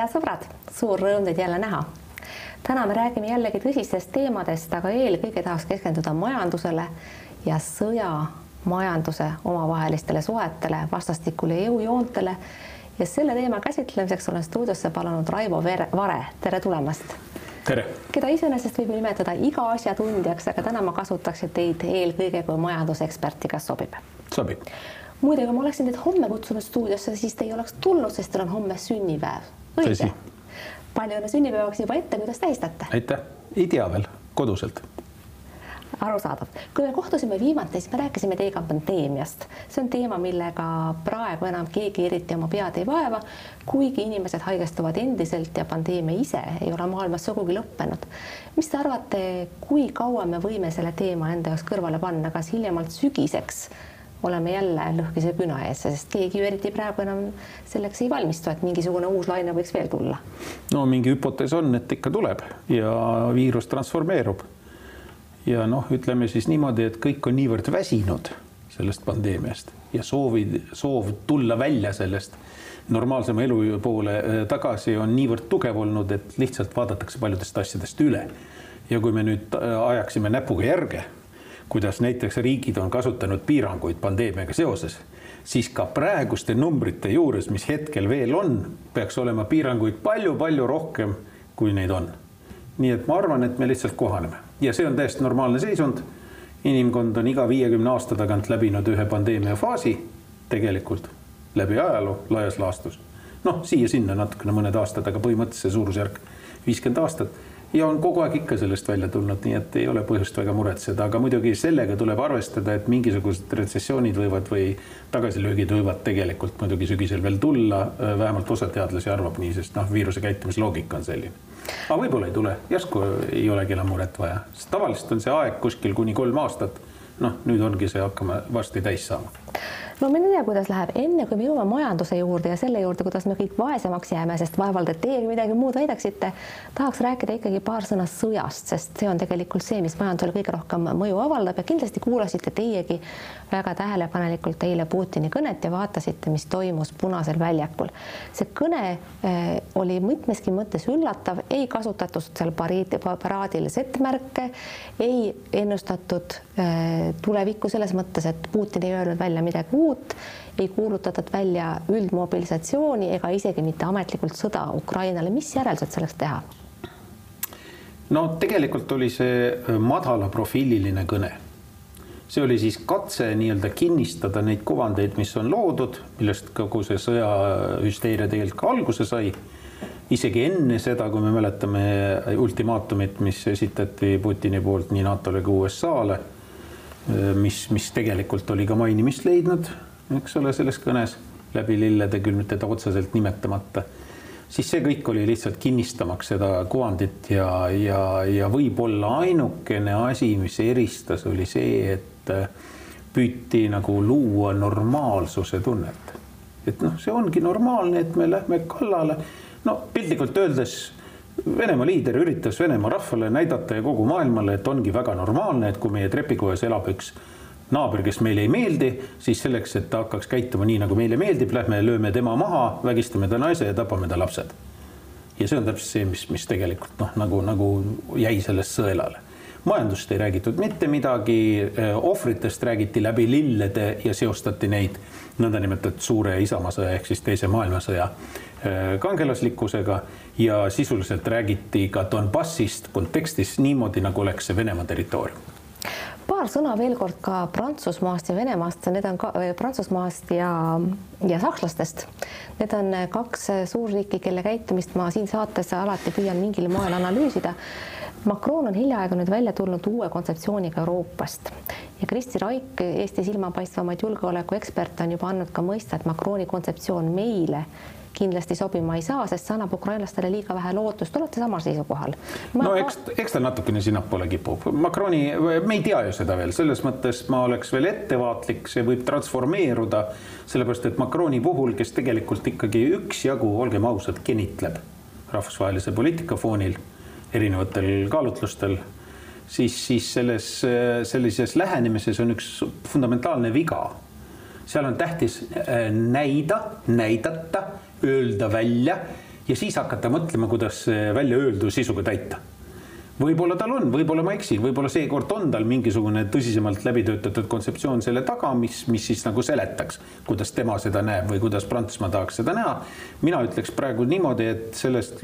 head sõbrad, suur rõõm teid jälle näha. täna me räägime jällegi tõsistest teemadest, aga eelkõige tahaks keskenduda majandusele ja sõja majanduse omavahelistele suhetele, vastastikule jõujoontele ja selle teema käsitlemiseks olen stuudiosse palunud Raivo Vere, Vare, tere tulemast. tere. keda iseenesest võib nimetada iga asja tundjaks, aga täna ma kasutaksin teid eelkõige kui majanduseksperti, kas sobib? sobib. muide, kui ma oleksin teid homme kutsunud stuudiosse, siis te ei oleks tulnud, sest teil on homme sünnipäev. Õige? palju õnne sünnipäevaks juba ette, kuidas tähistate? aitäh, ei tea veel, koduselt arusaadav. kui me kohtusime viimati, siis me rääkisime teiega pandeemiast. see on teema, millega praegu enam keegi eriti oma pead ei vaeva, kuigi inimesed haigestuvad endiselt ja pandeemia ise ei ole maailmas sugugi lõppenud. mis te arvate, kui kaua me võime selle teema enda jaoks kõrvale panna, kas hiljemalt sügiseks oleme jälle lõhkise küna ees, sest keegi ju eriti praegu enam selleks ei valmistu, et mingisugune uus laine võiks veel tulla. no mingi hüpotees on, et ikka tuleb ja viirus transformeerub ja noh, ütleme siis niimoodi, et kõik on niivõrd väsinud sellest pandeemiast ja soovid, soov tulla välja sellest normaalsema elu poole äh, tagasi on niivõrd tugev olnud, et lihtsalt vaadatakse paljudest asjadest üle. ja kui me nüüd äh, ajaksime näpuga järge, kuidas näiteks riigid on kasutanud piiranguid pandeemiaga seoses, siis ka praeguste numbrite juures, mis hetkel veel on, peaks olema piiranguid palju-palju rohkem, kui neid on. nii et ma arvan, et me lihtsalt kohaneme ja see on täiesti normaalne seisund. inimkond on iga viiekümne aasta tagant läbinud ühe pandeemia faasi tegelikult läbi ajaloo laias laastus. noh, siia-sinna natukene mõned aastad, aga põhimõtteliselt see suurusjärk viiskümmend aastat ja on kogu aeg ikka sellest välja tulnud, nii et ei ole põhjust väga muretseda, aga muidugi sellega tuleb arvestada, et mingisugused retsessioonid võivad või tagasilöögid võivad tegelikult muidugi sügisel veel tulla. vähemalt osa teadlasi arvab nii, sest noh, viiruse käitumisloogika on selline. Aga võib-olla ei tule, järsku ei olegi enam muret vaja, sest tavaliselt on see aeg kuskil kuni kolm aastat. noh, nüüd ongi see hakkama varsti täis saama no ei tea, kuidas läheb, enne kui me jõuame majanduse juurde ja selle juurde, kuidas me kõik vaesemaks jääme, sest vaevalt, et teiegi midagi muud väidaksite, tahaks rääkida ikkagi paar sõna sõjast, sest see on tegelikult see, mis majandusele kõige rohkem mõju avaldab ja kindlasti kuulasite teiegi väga tähelepanelikult eile Putini kõnet ja vaatasite, mis toimus Punasel väljakul. see kõne äh, oli mitmeski mõttes üllatav, ei kasutatud seal pariidi, paraadil Z-märke, ei ennustatud äh, tulevikku selles mõttes, et Putin ei öelnud välja midagi uut ei kuulutatud välja üldmobilisatsiooni ega isegi mitte ametlikult sõda Ukrainale, mis järeldused selleks teha? no tegelikult oli see madalaprofiililine kõne. See oli siis katse nii-öelda kinnistada neid kuvandeid, mis on loodud, millest kogu see sõjahüsteeria tegelikult ka alguse sai. isegi enne seda, kui me mäletame ultimaatumit, mis esitati Putini poolt nii NATO-le kui USA-le mis, mis tegelikult oli ka mainimist leidnud, eks ole, selles kõnes läbi lillede, küll teda otseselt nimetamata, siis see kõik oli lihtsalt kinnistamaks seda kuvandit ja, ja, ja võib-olla ainukene asi, mis eristas, oli see, et äh, püüti nagu luua normaalsuse tunnet. et noh, see ongi normaalne, et me lähme kallale. no piltlikult öeldes Venemaa liider üritas Venemaa rahvale näidata ja kogu maailmale, et ongi väga normaalne, et kui meie trepikojas elab üks naaber, kes meile ei meeldi, siis selleks, et ta hakkaks käituma nii, nagu meile meeldib, lähme lööme tema maha, vägistame ta naise ja tapame ta lapsed. ja see on täpselt see, mis, mis tegelikult noh, nagu, nagu jäi sellest sõelale. Majandust ei räägitud mitte midagi, eh, ohvritest räägiti läbi lillede ja seostati neid nõndanimetatud suure isamaasõja ehk siis teise maailmasõja Äh, kangelaslikkusega ja sisuliselt räägiti ka Donbassist kontekstis niimoodi, nagu oleks see Venemaa territoorium paar sõna veel kord ka Prantsusmaast ja Venemaast, need on ka äh, Prantsusmaast ja, ja sakslastest. Need on kaks suurriiki, kelle käitumist ma siin saates alati püüan mingil moel analüüsida. Macron on hiljaaegu nüüd välja tulnud uue kontseptsiooniga Euroopast ja Kristi Raik, Eesti silmapaistvamaid julgeolekueksperte, on juba andnud ka mõista, et Macroni kontseptsioon meile kindlasti sobima ei saa, sest see annab ukrainlastele liiga vähe lootust, olete samal seisukohal? no eks, eks ta natukene sinnapoole kipub. Macroni, me ei tea ju seda veel, selles mõttes ma oleks veel ettevaatlik, see võib transformeeruda, sellepärast et Macroni puhul, kes tegelikult ikkagi üksjagu, olgem ausad, genitleb rahvusvahelise poliitika foonil erinevatel kaalutlustel siis, siis selles, sellises lähenemises on üks fundamentaalne viga. seal on tähtis äh, näida, näidata öelda välja ja siis hakata mõtlema, kuidas välja öeldu sisuga täita võib-olla tal on, võib-olla ma eksin, võib-olla seekord on tal mingisugune tõsisemalt läbi töötatud kontseptsioon selle taga, mis, mis siis nagu seletaks, kuidas tema seda näeb või kuidas Prantsusmaa tahaks seda näha. mina ütleks praegu niimoodi, et sellest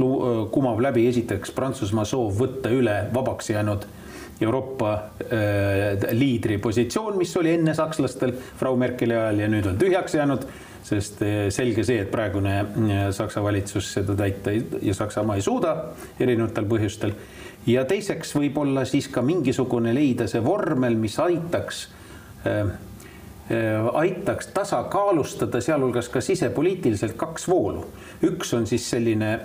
kumab läbi esiteks Prantsusmaa soov võtta üle vabaks jäänud Euroopa äh, liidri positsioon, mis oli enne sakslastel Frau Merkeli ajal ja nüüd on tühjaks jäänud sest selge see, et praegune Saksa valitsus seda täita ja Saksamaa ei suuda erinevatel põhjustel ja teiseks võib-olla siis ka mingisugune leida see vormel, mis aitaks äh, äh, aitaks tasakaalustada sealhulgas ka sisepoliitiliselt kaks voolu. üks on siis selline,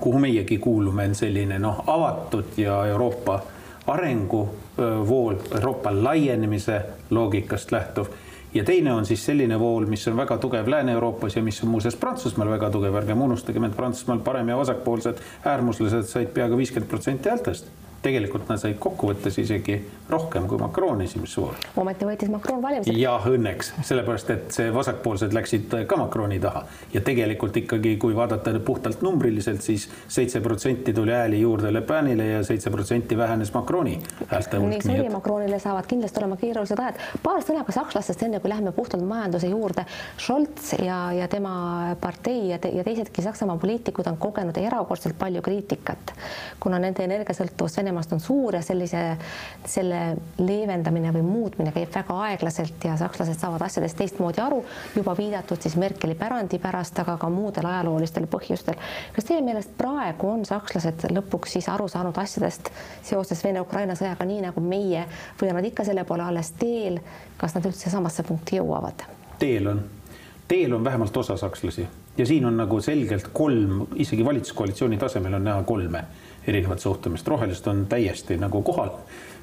kuhu meiegi kuulume, on selline noh, avatud ja Euroopa arenguvool, Euroopa laienemise loogikast lähtuv ja teine on siis selline vool, mis on väga tugev Lääne-Euroopas ja mis on muuseas Prantsusmaal väga tugev, ärgem unustagem, et Prantsusmaal parem- ja vasakpoolsed äärmuslased said peaaegu viiskümmend protsenti häältest tegelikult nad said kokkuvõttes isegi rohkem kui Macron esimesse vooru. ometi võitis Macron valimised. jah, õnneks, sellepärast et see vasakpoolsed läksid ka Macroni taha ja tegelikult ikkagi, kui vaadata puhtalt numbriliselt siis, siis seitse protsenti tuli hääli juurde Le Penile ja seitse protsenti vähenes Macroni häälte hulk. nii see oli, Macronile saavad kindlasti olema keerulised ajad. paar sõna ka sakslastest, enne kui läheme puhtalt majanduse juurde. Scholz ja, ja tema partei ja, te, ja teisedki Saksamaa poliitikud on kogenud erakordselt palju kriitikat, kuna nende energiasõltuvus Vene Venemaast on suur ja sellise, selle leevendamine või muutmine käib väga aeglaselt ja sakslased saavad asjadest teistmoodi aru, juba viidatud siis Merkeli pärandi pärast, aga ka muudel ajaloolistel põhjustel. kas teie meelest praegu on sakslased lõpuks siis aru saanud asjadest seoses Vene-Ukraina sõjaga, nii nagu meie, või on nad ikka selle poole alles teel, kas nad üldse samasse punkti jõuavad? teel on, teel on vähemalt osa sakslasi ja siin on nagu selgelt kolm, isegi valitsuskoalitsiooni tasemel on näha kolme erinevat suhtumist, rohelised on täiesti nagu kohal,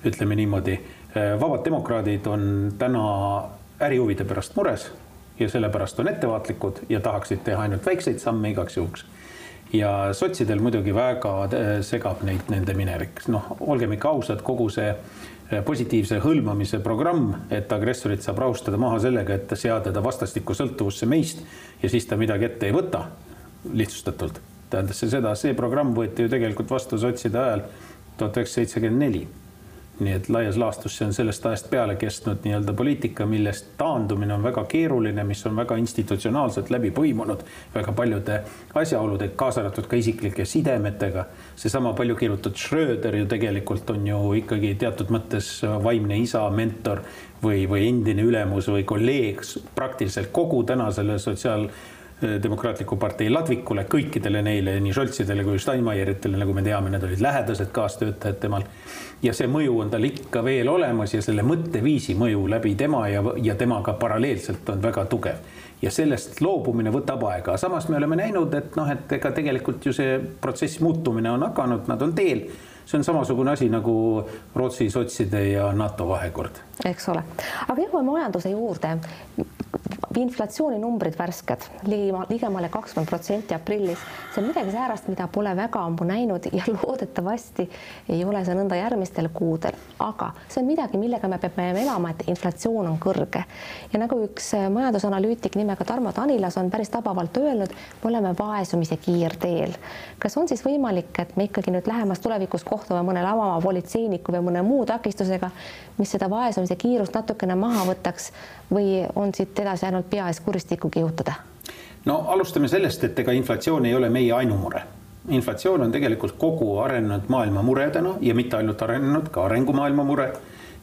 ütleme niimoodi. vabad demokraadid on täna ärihuvide pärast mures ja sellepärast on ettevaatlikud ja tahaksid teha ainult väikseid samme igaks juhuks. ja sotsidel muidugi väga äh, segab neid nende minevik, noh, olgem ikka ausad, kogu see äh, positiivse hõlmamise programm, et agressorit saab rahustada maha sellega, et seada ta vastastikku sõltuvusse meist ja siis ta midagi ette ei võta, lihtsustatult tähendas see seda, see programm võeti ju tegelikult vastu sotside ajal tuhat üheksasada seitsekümmend neli. nii et laias laastus see on sellest ajast peale kestnud nii-öelda poliitika, millest taandumine on väga keeruline, mis on väga institutsionaalselt läbi põimunud väga paljude asjaoludega, kaasa arvatud ka isiklike sidemetega. seesama palju kirjutatud Schröder ju tegelikult on ju ikkagi teatud mõttes vaimne isa, mentor või, või endine ülemus või kolleeg praktiliselt kogu tänasele sotsiaal demokraatliku partei ladvikule, kõikidele neile, nii Scholzidele kui Steinmeieritele, nagu me teame, need olid lähedased kaastöötajad temal. ja see mõju on tal ikka veel olemas ja selle mõtteviisi mõju läbi tema ja, ja temaga paralleelselt on väga tugev. ja sellest loobumine võtab aega, samas me oleme näinud, et noh, et ega tegelikult ju see protsess muutumine on hakanud, nad on teel see on samasugune asi nagu Rootsi sotside ja NATO vahekord. eks ole, aga jõuame majanduse juurde inflatsiooninumbrid värsked ligemale kakskümmend protsenti aprillis. see on midagi säärast, mida pole väga ammu näinud ja loodetavasti ei ole see nõnda järgmistel kuudel, aga see on midagi, millega me peame elama, et inflatsioon on kõrge. ja nagu üks majandusanalüütik nimega Tarmo Tanilas on päris tabavalt öelnud, me oleme vaesumise kiirteel. kas on siis võimalik, et me ikkagi nüüd lähemas tulevikus kohtume mõne lavama politseiniku või mõne muu takistusega, mis seda vaesumise kiirust natukene maha võtaks või on siit edasi ainult pea ees kuristikku kihutada? no alustame sellest, et ega inflatsioon ei ole meie ainumure. inflatsioon on tegelikult kogu arenenud maailma mure täna ja mitte ainult arenenud, ka arengumaailma mure.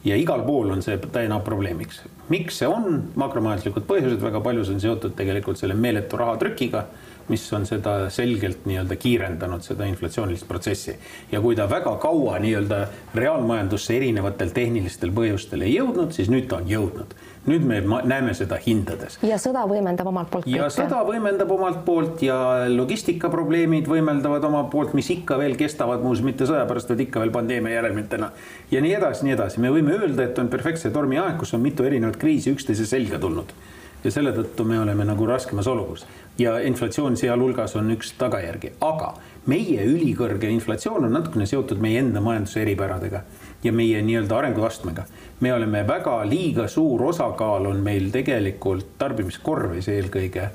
ja igal pool on see täna probleemiks. miks see on, makromajanduslikud põhjused, väga palju see on seotud tegelikult selle meeletu rahatrükiga mis on seda selgelt nii-öelda kiirendanud, seda inflatsioonilist protsessi. ja kui ta väga kaua nii-öelda reaalmajandusse erinevatel tehnilistel põhjustel ei jõudnud, siis nüüd ta on jõudnud nüüd me näeme seda hindades. ja sõda võimendab omalt poolt. ja kõike. sõda võimendab omalt poolt ja logistikaprobleemid võimeldavad omalt poolt, mis ikka veel kestavad, muuseas mitte sõja pärast, vaid ikka veel pandeemia järelmitena. ja nii edasi, nii edasi, me võime öelda, et on perfektse tormiaeg, kus on mitu erinevat kriisi üksteise selga tulnud ja selle tõttu me oleme nagu raskemas olukorras ja inflatsioon sealhulgas on üks tagajärgi, aga meie ülikõrge inflatsioon on natukene seotud meie enda majanduse eripäradega ja meie nii-öelda arenguastmega. me oleme väga liiga suur osakaal on meil tegelikult tarbimiskorvis eelkõige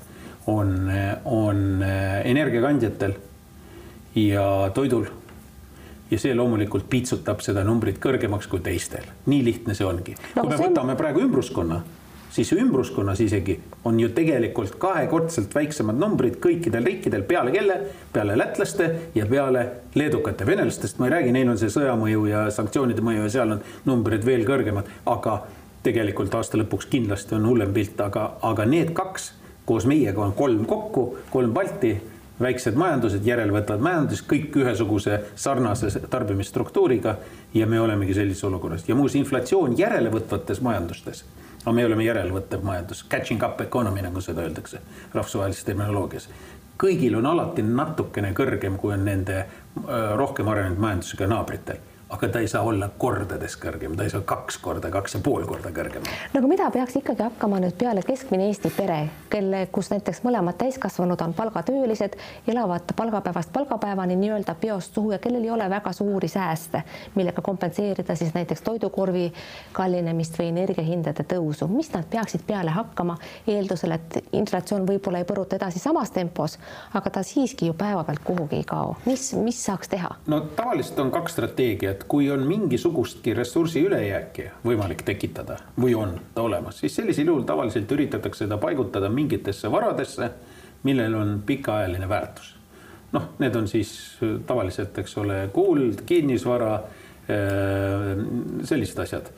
on, on energiakandjatel ja toidul. ja see loomulikult piitsutab seda numbrit kõrgemaks kui teistel, nii lihtne see ongi no,. kui me see... võtame praegu ümbruskonna, siis ümbruskonnas isegi on ju tegelikult kahekordselt väiksemad numbrid kõikidel riikidel peale kelle, peale lätlaste ja peale leedukate, venelastest. Ma ei räägi, neil on see sõjamõju ja sanktsioonide mõju ja seal on numbrid veel kõrgemad, aga tegelikult aasta lõpuks kindlasti on hullem pilt, aga, aga need kaks koos meiega on kolm kokku, kolm Balti väiksed majandused, järelevõtvad majandused, kõik ühesuguse sarnase tarbimisstruktuuriga. Ja me olemegi sellises olukorras. Ja muuseas inflatsioon järelevõtvates majandustes, aga me oleme järelevõttev majandus, catching up economy, nagu seda öeldakse rahvusvahelises terminoloogias. kõigil on alati natukene kõrgem, kui on nende rohkem arenenud majandusega naabritel aga ta ei saa olla kordades kõrgem, ta ei saa kaks korda, kaks ja pool korda kõrgem. no aga mida peaks ikkagi hakkama nüüd peale keskmine Eesti pere, kelle, kus näiteks mõlemad täiskasvanud on palgatöölised, elavad palgapäevast palgapäevani nii-öelda peost suhu ja kellel ei ole väga suuri sääste, millega kompenseerida siis näiteks toidukorvi kallinemist või energiahindade tõusu, mis nad peaksid peale hakkama, eeldusel, et inflatsioon võib-olla ei põruta edasi samas tempos, aga ta siiski ju päevapealt kuhugi ei kao, mis, mis saaks teha? no tavaliselt on kaks strateegiat et kui on mingisugustki ressursi ülejääki võimalik tekitada või on ta olemas, siis sellisel juhul tavaliselt üritatakse seda paigutada mingitesse varadesse, millel on pikaajaline väärtus. noh, need on siis tavaliselt, eks ole, kuld, kinnisvara äh, sellised asjad,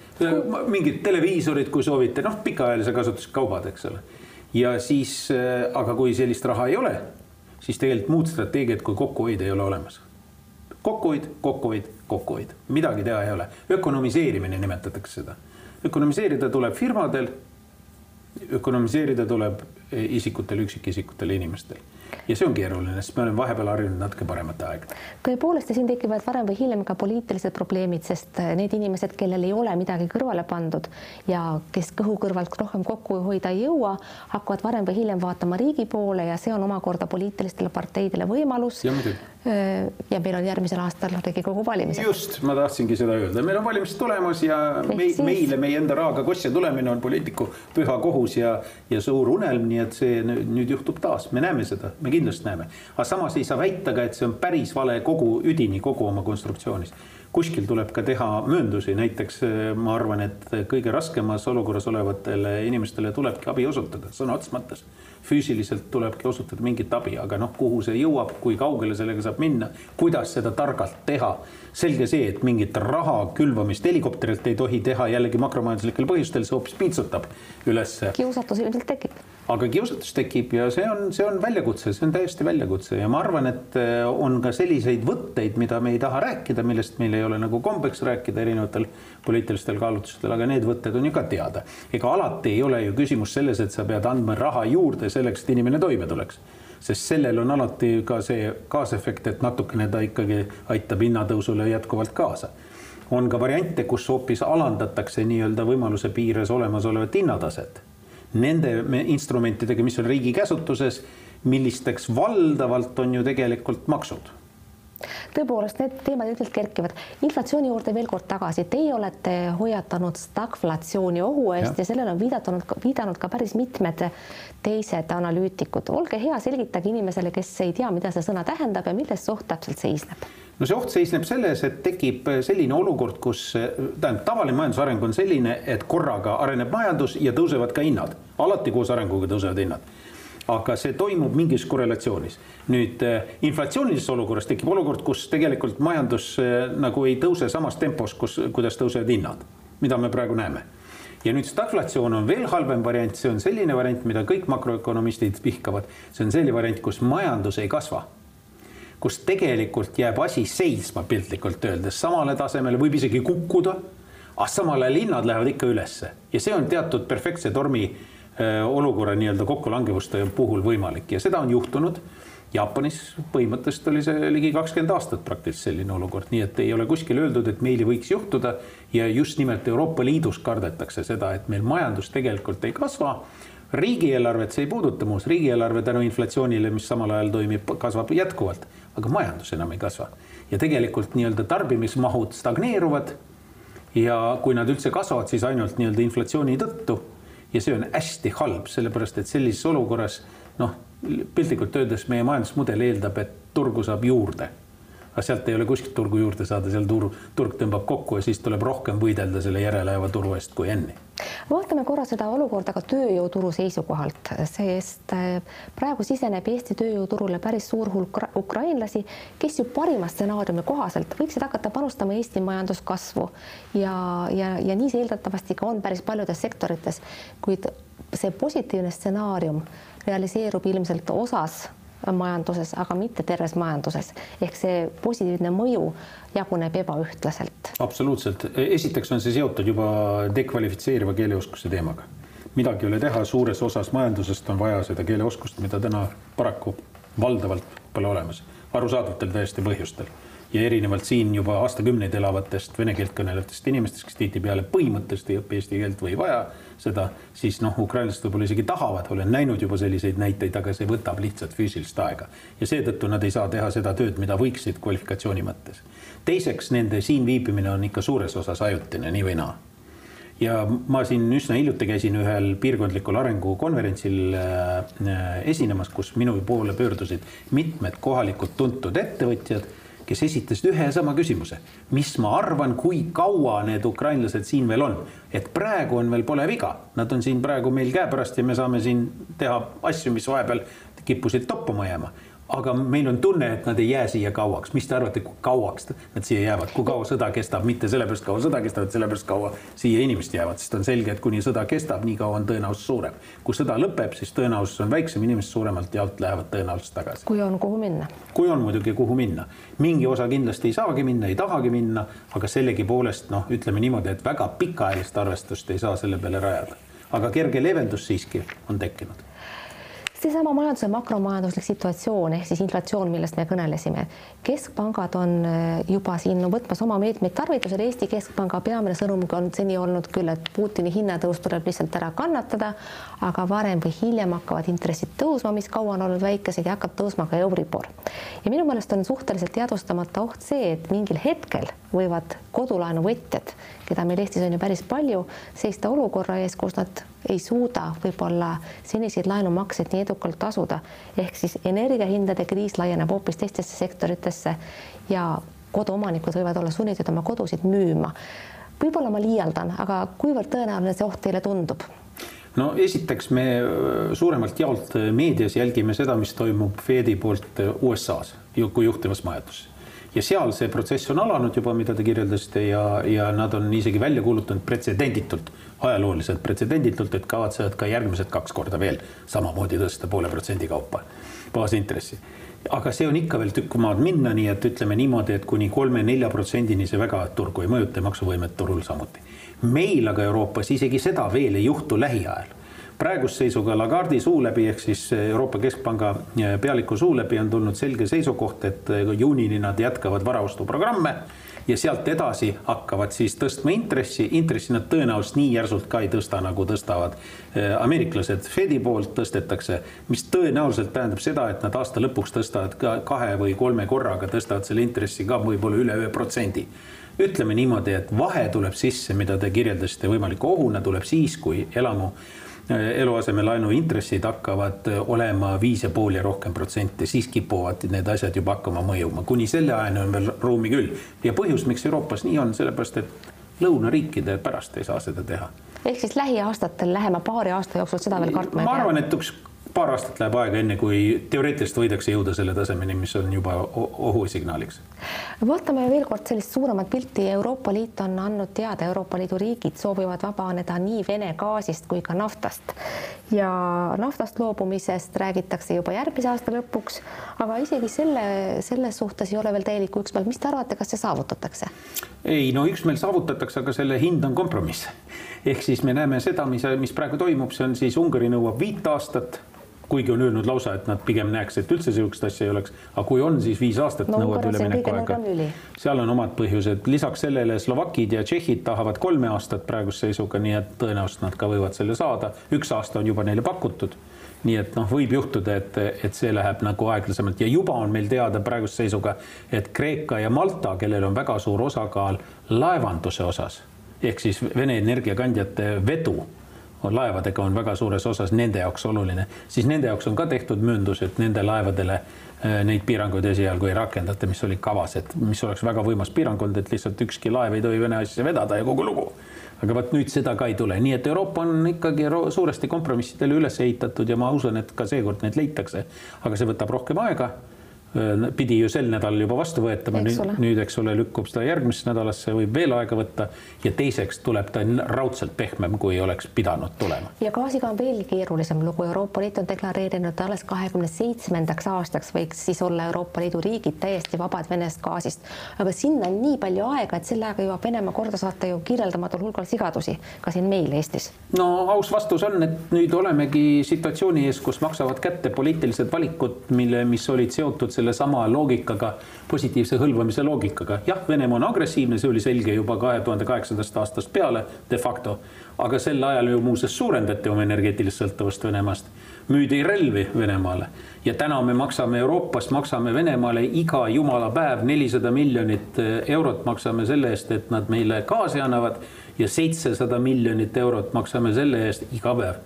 mingid televiisorid, kui soovite, noh, pikaajalise kasutusega kaubad, eks ole. ja siis, äh, aga kui sellist raha ei ole, siis tegelikult muud strateegiat kui kokkuhoid ei ole olemas kokkuhoid, kokkuhoid, kokkuhoid, midagi teha ei ole. ökonomiseerimine nimetatakse seda. ökonomiseerida tuleb firmadel. ökonomiseerida tuleb isikutel, üksikisikutel, inimestel ja see on keeruline, sest me oleme vahepeal harjunud natuke paremate aegadega. tõepoolest ja siin tekivad varem või hiljem ka poliitilised probleemid, sest äh, need inimesed, kellel ei ole midagi kõrvale pandud ja kes kõhu kõrvalt rohkem kokku hoida ei jõua, hakkavad varem või hiljem vaatama riigi poole ja see on omakorda poliitilistele parteidele võimalus. Äh, ja meil on järgmisel aastal Riigikogu valimised. just, ma tahtsingi seda öelda, meil on valimised tulemas ja me, siis... meile meie enda rahaga kostja tulemine on poliitiku püha kohus ja, ja suur unelm, nii et see nüüd juhtub taas, me näeme seda me kindlasti näeme. aga samas ei saa väita ka, et see on päris vale kogu üdini, kogu oma konstruktsioonis. kuskil tuleb ka teha mööndusi, näiteks eh, ma arvan, et kõige raskemas olukorras olevatele inimestele tulebki abi osutada sõna otseses mõttes füüsiliselt tulebki osutada mingit abi, aga noh, kuhu see jõuab, kui kaugele sellega saab minna, kuidas seda targalt teha. Selge see, et mingit raha külvamist helikopterilt ei tohi teha jällegi makromajanduslikel põhjustel, see hoopis piitsutab ülesse. kiusatus ilmselt tekib. aga kiusatus tekib ja see on, see on väljakutse, see on täiesti väljakutse ja ma arvan, et äh, on ka selliseid võtteid, mida me ei taha rääkida, millest meil ei ole nagu kombeks rääkida erinevatel poliitilistel kaalutlustel, aga need võtted on ju ka teada. ega alati ei ole ju küsimus selles, et sa pead andma raha juurde selleks, et inimene toime tuleks. Sest sellel on alati ka see kaasefekt, et natukene ta ikkagi aitab hinnatõusule jätkuvalt kaasa. on ka variante, kus hoopis alandatakse nii-öelda võimaluse piires olemasolevat hinnataset. Nende instrumentidega, mis on riigi käsutuses, millisteks valdavalt on ju tegelikult maksud tõepoolest, need teemad ilmselt kerkivad. inflatsiooni juurde veel kord tagasi, teie olete hoiatanud stagflatsiooni ohu eest ja, ja sellele on viidanud, viidanud ka päris mitmed teised analüütikud. olge hea, selgitage inimesele, kes ei tea, mida see sõna tähendab ja milles see oht täpselt seisneb. No see oht seisneb selles, et tekib selline olukord, kus tähendab, tavaline majandusareng on selline, et korraga areneb majandus ja tõusevad ka hinnad, alati koos arenguga tõusevad hinnad aga see toimub mingis korrelatsioonis. nüüd äh, inflatsioonilises olukorras tekib olukord, kus tegelikult majandus äh, nagu ei tõuse samas tempos, kus, kuidas tõusevad hinnad, mida me praegu näeme ja nüüd stagflatsioon on veel halvem variant, see on selline variant, mida kõik makroökonomistid vihkavad. see on selline variant, kus majandus ei kasva. kus tegelikult jääb asi seisma piltlikult öeldes samale tasemele, võib isegi kukkuda. aga samal ajal hinnad lähevad ikka ülesse ja see on teatud perfektse tormi olukorra nii-öelda kokkulangevuste puhul võimalik ja seda on juhtunud. Jaapanis põhimõtteliselt oli see ligi kakskümmend aastat praktiliselt selline olukord, nii et ei ole kuskil öeldud, et meil ei võiks juhtuda. ja just nimelt Euroopa Liidus kardetakse seda, et meil majandus tegelikult ei kasva. riigieelarvet see ei puuduta muuseas, riigieelarve tänu inflatsioonile, mis samal ajal toimib, kasvab jätkuvalt, aga majandus enam ei kasva. ja tegelikult nii-öelda tarbimismahud stagneeruvad. ja kui nad üldse kasvavad, siis ainult nii-öelda inflatsiooni tõttu ja see on hästi halb, sellepärast et sellises olukorras noh, piltlikult öeldes meie majandusmudel eeldab, et turgu saab juurde aga sealt ei ole kuskilt turgu juurde saada, seal turg, turg tõmbab kokku ja siis tuleb rohkem võidelda selle järelejääva turu eest kui enne. Vaatame korra seda olukorda ka tööjõuturu seisukohalt, sest äh, praegu siseneb Eesti tööjõuturule päris suur hulk ukrainlasi, kes ju parima stsenaariumi kohaselt võiksid hakata panustama Eesti majanduskasvu. Ja, ja, ja nii see eeldatavasti ka on päris paljudes sektorites, kuid see positiivne stsenaarium realiseerub ilmselt osas majanduses, aga mitte terves majanduses. ehk see positiivne mõju jaguneb ebaühtlaselt. absoluutselt, esiteks on see seotud juba dekvalifitseeriva keeleoskuse teemaga. midagi ei ole teha, suures osas majandusest on vaja seda keeleoskust, mida täna paraku valdavalt pole olemas, arusaadavatel täiesti põhjustel. Ja erinevalt siin juba aastakümneid elavatest vene keelt kõnelevatest inimestest, kes tihtipeale põhimõtteliselt ei õpi eesti keelt või ei vaja seda, siis noh, ukrainlased võib-olla isegi tahavad, olen näinud juba selliseid näiteid, aga see võtab lihtsalt füüsilist aega. Ja seetõttu nad ei saa teha seda tööd, mida võiksid kvalifikatsiooni mõttes. teiseks, nende siin viibimine on ikka suures osas ajutine, nii või naa ja ma siin üsna hiljuti käisin ühel piirkondlikul arengukonverentsil äh, esinemas, kus minu poole pöördusid mitmed kohalikud tuntud ettevõtjad kes esitasid ühe ja sama küsimuse. mis ma arvan, kui kaua need ukrainlased siin veel on? et praegu on veel, pole viga, nad on siin praegu meil käepärast ja me saame siin teha asju, mis vahepeal kippusid toppama jääma aga meil on tunne, et nad ei jää siia kauaks. mis te arvate, kui kauaks nad siia jäävad, kui kaua sõda kestab, mitte sellepärast kaua sõda kestab, et sellepärast kaua siia inimesed jäävad, sest on selge, et kuni sõda kestab, nii kaua on tõenäosus suurem. kui sõda lõpeb, siis tõenäosus on väiksem, inimesed suuremalt jaolt lähevad tõenäoliselt tagasi. kui on, kuhu minna? kui on muidugi, kuhu minna. mingi osa kindlasti ei saagi minna, ei tahagi minna, aga sellegipoolest noh, ütleme niimoodi, et väga pikaajalist arvestust ei saa selle peale rajada. aga kerge leevendus siiski on tekkinud seesama majanduse makromajanduslik situatsioon ehk siis inflatsioon, millest me kõnelesime. keskpangad on äh, juba siin võtmas oma meetmeid tarvitusele. Eesti Keskpanga peamine sõnum on seni olnud küll, et Putini hinnatõus tuleb lihtsalt ära kannatada, aga varem või hiljem hakkavad intressid tõusma, mis kaua on olnud väikesed ja hakkab tõusma ka Euribor. ja minu meelest on suhteliselt teadvustamata oht see, et mingil hetkel võivad kodulaenuvõtjad, keda meil Eestis on ju päris palju, seista olukorra ees, kus nad ei suuda võib-olla seniseid laenumakseid nii edukalt tasuda. ehk siis energiahindade kriis laieneb hoopis teistesse sektoritesse ja koduomanikud võivad olla sunnitud oma kodusid müüma. võib-olla ma liialdan, aga kuivõrd tõenäoline see oht teile tundub? no esiteks me äh, suuremalt jaolt meedias jälgime seda, mis toimub Fedi poolt äh, USA-s kui juhtivas majanduses ja seal see protsess on alanud juba, mida te kirjeldasite ja, ja nad on isegi välja kuulutanud pretsedenditult, ajalooliselt pretsedenditult, et kavatsevad ka järgmised kaks korda veel samamoodi tõsta poole protsendi kaupa baasintressi aga see on ikka veel tükk maad minna, nii et ütleme niimoodi, et kuni kolme-nelja protsendini see väga turgu ei mõjuta ja maksuvõimet turul samuti. meil aga Euroopas isegi seda veel ei juhtu lähiajal praeguse seisuga Lagardi suu läbi ehk siis Euroopa Keskpanga eh, pealiku suu läbi on tulnud selge seisukoht, et eh, juunini nad jätkavad varaostuprogramme ja sealt edasi hakkavad siis tõstma intressi, intressi nad tõenäoliselt nii järsult ka ei tõsta, nagu tõstavad eh, ameeriklased. Fedi poolt tõstetakse, mis tõenäoliselt tähendab seda, et nad aasta lõpuks tõstavad ka kahe või kolme korraga, tõstavad selle intressi ka võib-olla üle ühe protsendi ütleme niimoodi, et vahe tuleb sisse, mida te kirjeldasite võimaliku ohuna, tuleb siis, kui elamu eluasemelaenu intressid hakkavad olema viis ja pool ja rohkem protsenti, siis kipuvad need asjad juba hakkama mõjuma, kuni selle ajani on veel ruumi küll. ja põhjus, miks Euroopas nii on, sellepärast et lõunariikide pärast ei saa seda teha. ehk siis lähiaastatel, lähema paari aasta jooksul seda veel kartma ei pea? ma arvan, et üks paar aastat läheb aega, enne kui teoreetiliselt võidakse jõuda selle tasemeni, mis on juba ohusignaaliks. Vaatame veel kord sellist suuremat pilti. Euroopa Liit on andnud teada, Euroopa Liidu riigid soovivad vabaneda nii Vene gaasist kui ka naftast ja naftast loobumisest räägitakse juba järgmise aasta lõpuks, aga isegi selle, selles suhtes ei ole veel täielikku üksmeelt. mis te arvate, kas see saavutatakse? ei no üksmeel saavutatakse, aga selle hind on kompromiss. ehk siis me näeme seda, mis, mis praegu toimub, see on siis Ungari nõuab viit aastat kuigi on öelnud lausa, et nad pigem näeks, et üldse sihukest asja ei oleks, aga kui on, siis viis aastat no, nõuab üleminekuaega. seal on omad põhjused, lisaks sellele Slovakid ja Tšehhid tahavad kolme aastat praeguse seisuga, nii et tõenäoliselt nad ka võivad selle saada. üks aasta on juba neile pakutud nii et noh, võib juhtuda, et, et see läheb nagu aeglasemalt ja juba on meil teada praeguse seisuga, et Kreeka ja Malta, kellel on väga suur osakaal laevanduse osas ehk siis Vene energiakandjate vedu laevadega on väga suures osas nende jaoks oluline, siis nende jaoks on ka tehtud mööndus, et nende laevadele neid piiranguid esialgu ei rakendata, mis olid kavas, et mis oleks väga võimas piirang olnud, et lihtsalt ükski laev ei tohi Vene asja vedada ja kogu lugu. aga vot nüüd seda ka ei tule, nii et Euroopa on ikkagi suuresti kompromissidele üles ehitatud ja ma usun, et ka seekord need leitakse, aga see võtab rohkem aega. Äh, pidi ju sel nädalal juba vastu võetama, nüüd, eks ole, lükkub seda järgmisse nädalasse, võib veel aega võtta ja teiseks tuleb ta raudselt pehmem, kui oleks pidanud tulema. ja gaasiga on veelgi keerulisem lugu, Euroopa Liit on deklareerinud alles kahekümne seitsmendaks aastaks võiks siis olla Euroopa Liidu riigid täiesti vabad Venest gaasist, aga sinna on nii palju aega, et selle ajaga jõuab Venemaa korda saata ju kirjeldamatul hulgal sigadusi ka siin meil Eestis. no aus vastus on, et nüüd olemegi situatsiooni ees, kus maksavad kätte poliitilised valikud, mille, mis olid seotud sellesama loogikaga, positiivse hõlvamise loogikaga. jah, Venemaa on agressiivne, see oli selge juba kahe tuhande kaheksandast aastast peale de facto, aga sel ajal ju muuseas suurendati oma energeetilist sõltuvust Venemaast, müüdi relvi Venemaale. Ja täna me maksame Euroopas, maksame Venemaale iga jumala päev nelisada miljonit eh, eurot maksame selle eest, et nad meile gaasi annavad. Ja seitsesada miljonit eurot maksame selle eest iga päev,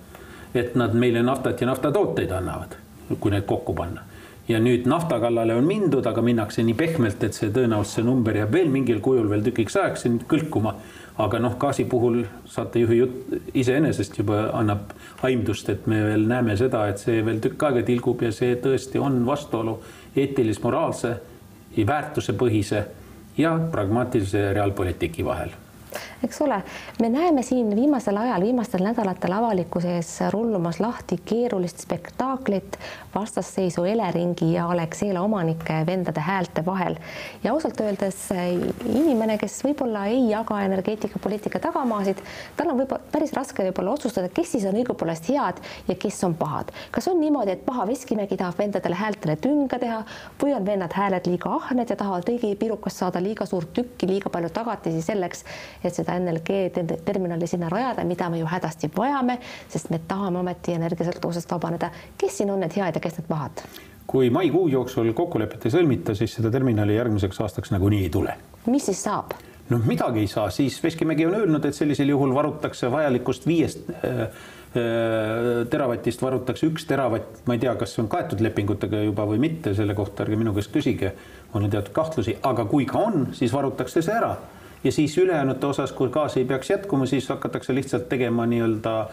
et nad meile naftat ja naftatooteid annavad, kui need kokku panna ja nüüd nafta kallale on mindud, aga minnakse nii pehmelt, et see tõenäoliselt see number jääb veel mingil kujul veel tükiks ajaks siin kõlkuma. aga noh, gaasi puhul saatejuhi jutt iseenesest juba annab aimdust, et me veel näeme seda, et see veel tükk aega tilgub ja see tõesti on vastuolu eetilis-moraalse, väärtusepõhise ja pragmaatilise reaalpoliitiki vahel eks ole, me näeme siin viimasel ajal, viimastel nädalatel avalikkuse ees rullumas lahti keerulist spektaaklit vastasseisu Eleringi ja Alexela omanike vendade häälte vahel. ja ausalt öeldes inimene, kes võib-olla ei jaga energeetikapoliitika tagamaasid, tal on võib-olla päris raske võib-olla otsustada, kes siis on õigupoolest head ja kes on pahad. kas on niimoodi, et paha Veskimägi tahab vendadele häältele tünga teha või on vennad hääled liiga ahned ja tahavad riigi pirukast saada liiga suurt tükki, liiga palju tagatisi selleks, et seda NLG terminali sinna rajada, mida me ju hädasti vajame, sest me tahame ometi energiasõltuvusest vabaneda. kes siin on need head ja kes need pahad? kui maikuu jooksul kokkulepet ei sõlmita, siis seda terminali järgmiseks aastaks nagunii ei tule. mis siis saab? noh, midagi ei saa, siis Veskimägi on öelnud, et sellisel juhul varutakse vajalikust viiest äh, äh, teravatist varutakse üks teravatt, ma ei tea, kas see on kaetud lepingutega juba või mitte, selle kohta ärge minu käest küsige, mul on teatud kahtlusi, aga kui ka on, siis varutakse see ära ja siis ülejäänute osas, kui gaas ei peaks jätkuma, siis hakatakse lihtsalt tegema nii-öelda äh,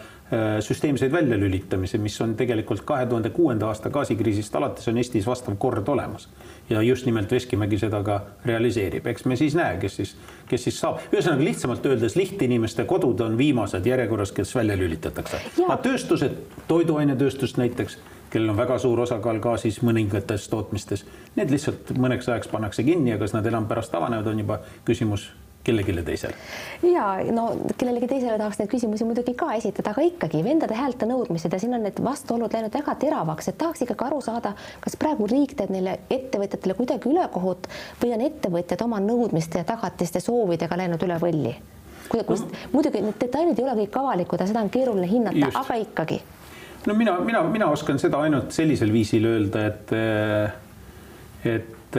süsteemseid väljalülitamisi, mis on tegelikult kahe tuhande kuuenda aasta gaasikriisist alates on Eestis vastav kord olemas. ja just nimelt Veskimägi seda ka realiseerib, eks me siis näe, kes siis, kes siis saab, ühesõnaga lihtsamalt öeldes lihtinimeste kodud on viimased järjekorras, kes välja lülitatakse. aga tööstused, toiduainetööstus näiteks kellel on väga suur osakaal gaasis mõningates tootmistes, need lihtsalt mõneks ajaks pannakse kinni ja kas nad enam pärast avanevad, on juba küsimus kellelegi teisele? ja no kellelegi teisele tahaks neid küsimusi muidugi ka esitada, aga ikkagi vendade häälte nõudmised ja siin on need vastuolud läinud väga teravaks, et tahaks ikkagi aru saada, kas praegu riik teeb neile ettevõtjatele kuidagi ülekohut või on ettevõtjad oma nõudmiste ja tagatiste soovidega läinud üle võlli? kuidas no., muidugi need detailid ei ole kõik avalikud ja seda on keeruline hinnata, aga ikkagi. no mina, mina, mina oskan seda ainult sellisel viisil öelda, et, et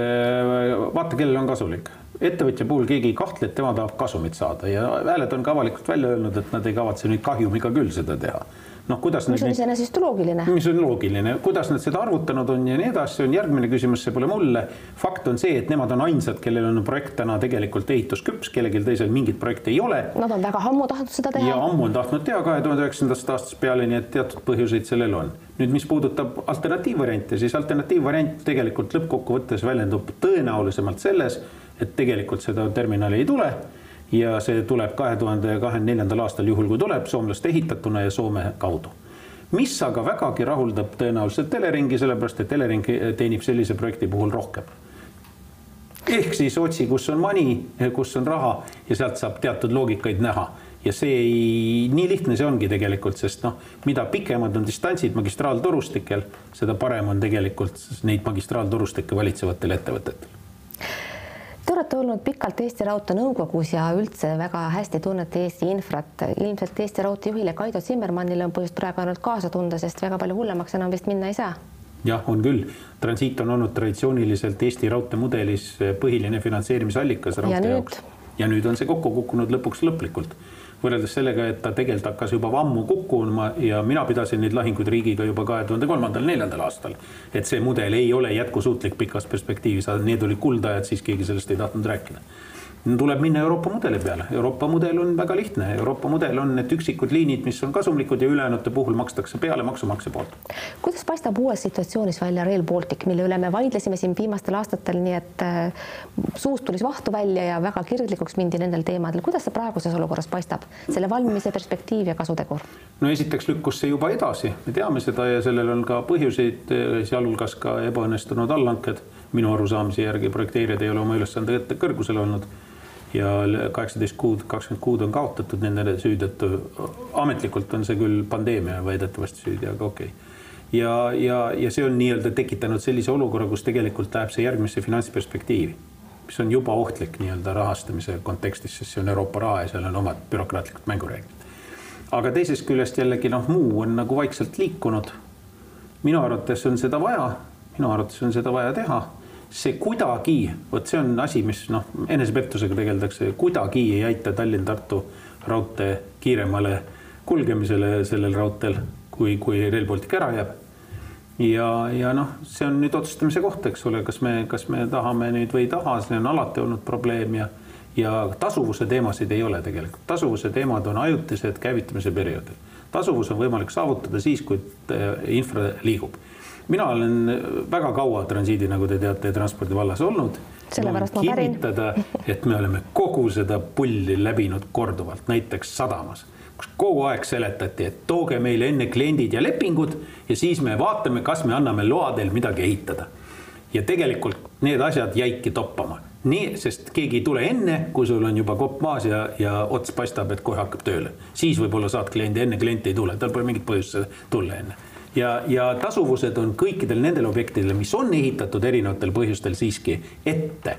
vaata, kellele on kasulik ettevõtja puhul keegi ei kahtle, et tema tahab kasumit saada ja hääled on ka avalikult välja öelnud, et nad ei kavatse nüüd kahjumiga küll seda teha noh, kuidas mis on iseenesest loogiline. mis on loogiline, kuidas nad seda arvutanud on ja nii edasi, on järgmine küsimus, see pole mulle. fakt on see, et nemad on ainsad, kellel on projekt täna tegelikult ehitusküps, kellelgi teisel mingit projekti ei ole. Nad on väga ammu tahtnud seda teha. ja ammu on tahtnud teha kahe tuhande üheksandast aastast peale, nii et teatud põhjuseid sellel on. nüüd, mis puudutab alternatiivvariante, siis alternatiivvariant tegelikult lõppkokkuvõttes väljendub tõenäolisemalt selles et tegelikult seda terminali ei tule ja see tuleb kahe tuhande kahekümne neljandal aastal, juhul kui tuleb, soomlaste ehitatuna ja Soome kaudu. mis aga vägagi rahuldab tõenäoliselt Eleringi, sellepärast et Elering teenib sellise projekti puhul rohkem. ehk siis otsi, kus on money, kus on raha ja sealt saab teatud loogikaid näha ja see ei, nii lihtne see ongi tegelikult, sest noh, mida pikemad on distantsid magistraaltorustikel, seda parem on tegelikult neid magistraaltorustikke valitsevatel ettevõtetel Te olete olnud pikalt Eesti Raudtee nõukogus ja üldse väga hästi tunnete Eesti infrat. ilmselt Eesti Raudtee juhile Kaido Zimmermannile on põhjust praegu ainult kaasa tunda, sest väga palju hullemaks enam vist minna ei saa. jah, on küll. transiit on olnud traditsiooniliselt Eesti raudteemudelis põhiline finantseerimisallikas raudtee jaoks ja nüüd on see kokku kukkunud lõpuks lõplikult võrreldes sellega, et ta tegelikult hakkas juba ammu kukkuma ja mina pidasin neid lahinguid riigiga juba kahe tuhande kolmandal, neljandal aastal. et see mudel ei ole jätkusuutlik pikas perspektiivis, need olid kuldajad, siis keegi sellest ei tahtnud rääkida tuleb minna Euroopa mudeli peale. Euroopa mudel on väga lihtne, Euroopa mudel on need üksikud liinid, mis on kasumlikud ja ülejäänute puhul makstakse peale maksumaksja poolt. kuidas paistab uues situatsioonis välja Rail Baltic, mille üle me vaidlesime siin viimastel aastatel, nii et äh, suust tuli vahtu välja ja väga kirglikuks mindi nendel teemadel. kuidas see praeguses olukorras paistab, selle valmimise perspektiiv ja kasutegur? no esiteks lükkus see juba edasi, me teame seda ja sellel on ka põhjuseid, sealhulgas ka ebaõnnestunud allhanked. minu arusaamise järgi projekteerijad ei ole oma ülesande kõrgusel olnud ja kaheksateist kuud, kakskümmend kuud on kaotatud nende süü tõttu. ametlikult on see küll pandeemia väidetavasti süüdi, aga okei okay. ja, ja, ja see on nii-öelda tekitanud sellise olukorra, kus tegelikult läheb see järgmisse finantsperspektiivi, mis on juba ohtlik nii-öelda rahastamise kontekstis, sest see on Euroopa raha ja seal on omad bürokraatlikud mängureeglid. aga teisest küljest jällegi noh, muu on nagu vaikselt liikunud. minu arvates on seda vaja, minu arvates on seda vaja teha see kuidagi, vot see on asi, mis noh, enesepettusega tegeldakse, kuidagi ei aita Tallinn-Tartu raudtee kiiremale kulgemisele sellel raudteel, kui, kui Rail Baltic ära jääb. ja, ja noh, see on nüüd otsustamise koht, eks ole, kas me, kas me tahame nüüd või ei taha, see on alati olnud probleem ja ja tasuvuse teemasid ei ole tegelikult, tasuvuse teemad on ajutised käivitamise perioodil. tasuvus on võimalik saavutada siis, kui äh, infra liigub mina olen väga kaua transiidi, nagu te teate, transpordi vallas olnud. sellepärast ma pärin. et me oleme kogu seda pulli läbinud korduvalt, näiteks sadamas, kus kogu aeg seletati, et tooge meile enne kliendid ja lepingud ja siis me vaatame, kas me anname loa teil midagi ehitada. ja tegelikult need asjad jäidki toppama nii, sest keegi ei tule enne, kui sul on juba kopp maas ja, ja ots paistab, et kohe hakkab tööle. siis võib-olla saad kliendi, enne klient ei tule, tal pole mingit põhjust tulla enne ja, ja tasuvused on kõikidel nendel objektidel, mis on ehitatud erinevatel põhjustel siiski ette,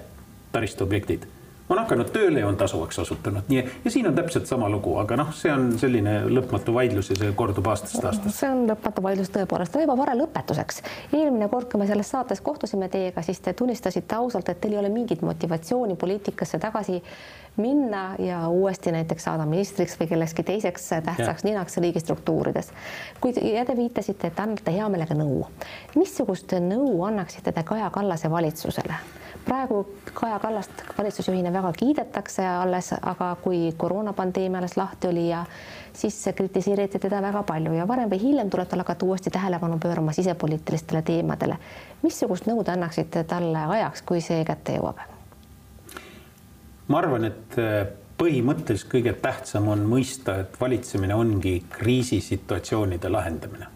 taristuobjektid on hakanud tööle ja on tasuvaks osutunud, nii ja siin on täpselt sama lugu, aga noh, see on selline lõpmatu vaidlus ja see kordub aastast aastasse. see on lõpmatu vaidlus tõepoolest, Raivo Vare lõpetuseks. eelmine kord, kui me selles saates kohtusime teiega, siis te tunnistasite ausalt, et teil ei ole mingit motivatsiooni poliitikasse tagasi minna ja uuesti näiteks saada ministriks või kellekski teiseks tähtsaks ja. ninaks riigistruktuurides. kuid ja te viitasite, et annate hea meelega nõu. missugust nõu annaksite te Kaja Kallase valitsusele? Praegu Kaja Kallast valitsusjuhina väga kiidetakse alles, aga kui koroonapandeemia alles lahti oli ja siis kritiseeriti teda väga palju ja varem või hiljem tuleb tal hakata uuesti tähelepanu pöörama sisepoliitilistele teemadele. missugust nõu te annaksite talle ajaks, kui see kätte jõuab? ma arvan, et äh, põhimõtteliselt kõige tähtsam on mõista, et valitsemine ongi kriisisituatsioonide lahendamine.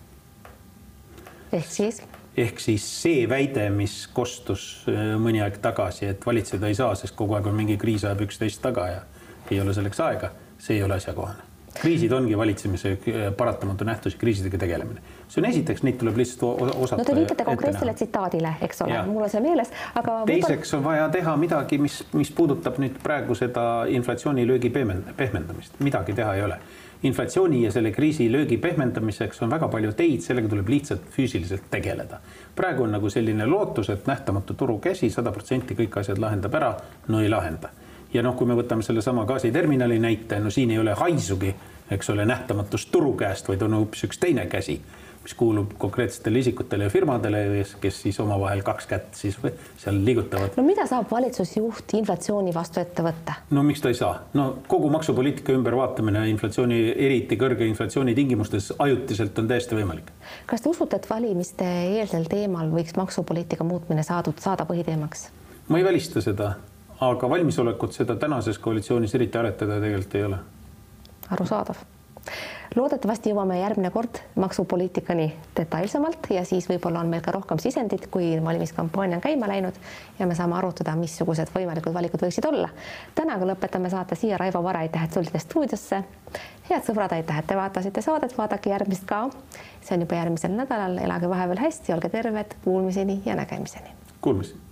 ehk siis? Ehk siis see väide, mis kostus äh, mõni aeg tagasi, et valitseda ei saa, sest kogu aeg on mingi kriis ajab üksteist taga ja ei ole selleks aega, see ei ole asjakohane. kriisid ongi valitsemise äh, paratamatu nähtus ja kriisidega tegelemine. see on esiteks, neid tuleb lihtsalt osata. no te viitate konkreetsele tsitaadile, eks ole, mul on see meeles, aga. teiseks on vaja teha midagi, mis, mis puudutab nüüd praegu seda inflatsioonilöögi pehmendamist, midagi teha ei ole inflatsiooni ja selle kriisi löögi pehmendamiseks on väga palju teid, sellega tuleb lihtsalt füüsiliselt tegeleda. praegu on nagu selline lootus, et nähtamatu turu käsi sada protsenti kõik asjad lahendab ära, no ei lahenda. ja noh, kui me võtame sellesama gaasiterminali näite, no siin ei ole haisugi, eks ole, nähtamatust turu käest, vaid on hoopis üks teine käsi mis kuulub konkreetsetele isikutele ja firmadele, kes siis omavahel kaks kätt siis seal liigutavad. no mida saab valitsusjuht inflatsiooni vastu ette võtta? no miks ta ei saa, no kogu maksupoliitika ümbervaatamine inflatsiooni, eriti kõrge inflatsiooni tingimustes ajutiselt on täiesti võimalik. kas te usute, et valimiste eelsel teemal võiks maksupoliitika muutmine saadud, saada põhiteemaks? ma ei välista seda, aga valmisolekut seda tänases koalitsioonis eriti aretada tegelikult ei ole. arusaadav loodetavasti jõuame järgmine kord maksupoliitikani detailsemalt ja siis võib-olla on meil ka rohkem sisendit, kui valimiskampaania on käima läinud ja me saame arutada, missugused võimalikud valikud võiksid olla. täna aga lõpetame saate siia, Raivo Vare, aitäh, et tulite stuudiosse. head sõbrad, aitäh, et te vaatasite saadet, vaadake järgmist ka. see on juba järgmisel nädalal, elage vahepeal hästi, olge terved, kuulmiseni ja nägemiseni. Kuulmiseni